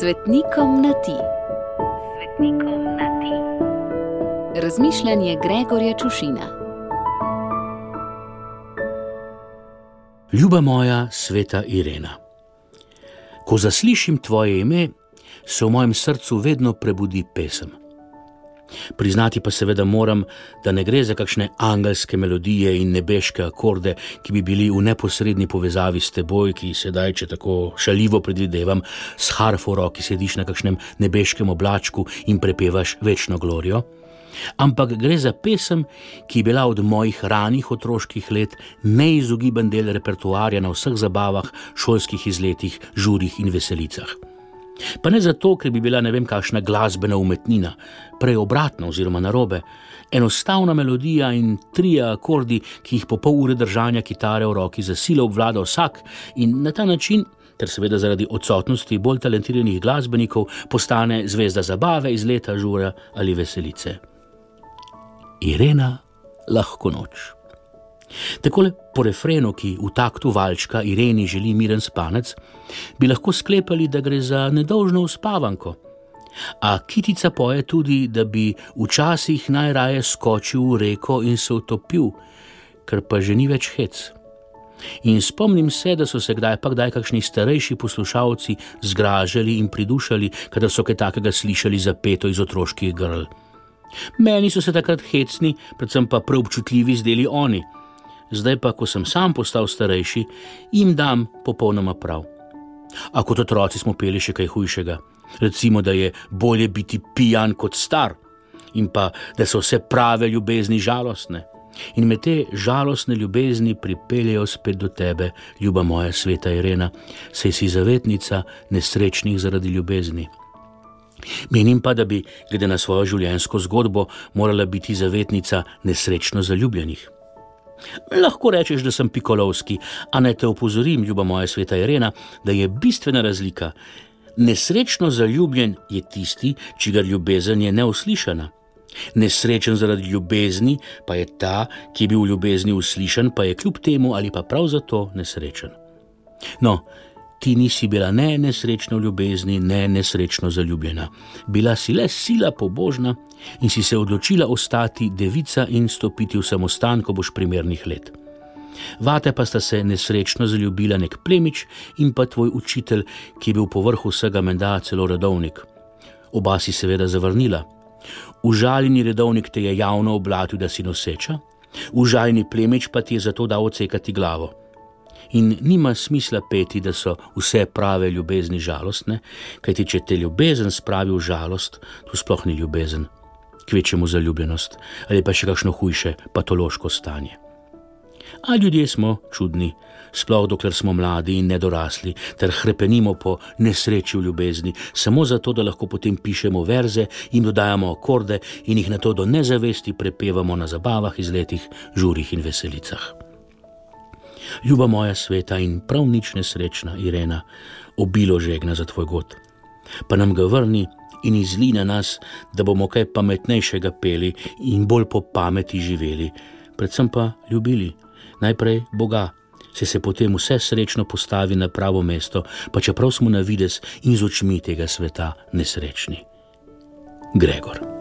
Svetnikom na ti. Svetnikom na ti. Razmišljanje Gregorja Čušina. Ljuba moja, sveta Irena. Ko zaslišim tvoje ime, se v mojem srcu vedno prebudi pesem. Priznati pa seveda moram, da ne gre za kakšne angelske melodije in nebeške akorde, ki bi bili v neposrednji povezavi s teboj, ki sedaj, če tako šaljivo predvidevam, s harfo v roki sediš na kakšnem nebeškem oblačku in prepevaš večno glorijo. Ampak gre za pesem, ki je bila od mojih ranih otroških let neizogiben del repertoarja na vseh zabavah, šolskih izletih, žurih in veselicah. Pa ne zato, ker bi bila ne vem kakšna glasbena umetnina, prej obratno oziroma narobe. Enostavna melodija in tri akordi, ki jih po pol ure držanja kitare v roki za silo obvlada vsak in na ta način, ter seveda zaradi odsotnosti bolj talentiranih glasbenikov, postane zvezda zabave iz leta žura ali veselice. Irena, lahko noč. Takole po refrenu, ki v taktu valčka Ireni želi miren spanec, bi lahko sklepali, da gre za nedolžno uspavanko. A kitica poje tudi, da bi včasih najraje skočil v reko in se utopil, ker pa že ni več hec. In spomnim se, da so se kdaj pa kdaj kakšni starejši poslušalci zgražali in pridušali, kadar so kaj takega slišali zapeto iz otroških grl. Meni so se takrat hecni, predvsem pa prav občutljivi zdeli oni zdaj pa, ko sem sam postal starejši, jim dam popolnoma prav. A kot otroci smo peli še kaj hujšega. Recimo, da je bolje biti pijan kot star, in pa da so vse prave ljubezni žalostne. In me te žalostne ljubezni pripeljejo spet do tebe, ljuba moja sveta Irena, saj si zavetnica nesrečnih zaradi ljubezni. Menim pa, da bi, glede na svojo življenjsko zgodbo, morala biti zavetnica nesrečno zaljubljenih. Lahko rečeš, da sem pikolovski, a naj te opozorim, ljuba moja sveta Irena, da je bistvena razlika. Nesrečno zaljubljen je tisti, čigar ljubezen je neuslišana. Nesrečen zaradi ljubezni pa je ta, ki je bil v ljubezni uslišan, pa je kljub temu ali pa prav zato nesrečen. No, ti nisi bila ne nesrečna v ljubezni, ne nesrečno zaljubljena. Bila si le sila pobožna in si se odločila ostati devica in stopiti v samostan, ko boš primernih let. Vate pa sta se nesrečno zaljubila nek plemič in pa tvoj učitelj, ki je bil po vrhu vsega menda celo redovnik. Oba si seveda zavrnila. Užaljeni redovnik te je javno oblatil, da si noseča, užaljeni plemič pa ti je zato dal odsekati glavo in nima smisla peti, da so vse prave ljubezni žalostne, kajti če te ljubezen spravi v žalost, to sploh ni ljubezen, kvečemu zaljubljenost ali pa še kakšno hujše patološko stanje. A ljudje smo čudni, sploh dokler smo mladi in nedorasli, ter krepenimo po nesreči v ljubezni, samo zato, da lahko potem pišemo verze in dodajamo akorde in jih na to do nezavesti prepevamo na zabavah, izletih, žurih in veselicah ljuba moja sveta in prav nič nesrečna Irena, obilo žegna za tvoj god. Pa nam ga vrni in izli na nas, da bomo kaj pametnejšega peli in bolj po pameti živeli, predvsem pa ljubili, najprej Boga. Se se potem vse srečno postavi na pravo mesto, pa čeprav smo na vides in z očmi tega sveta nesrečni. Gregor.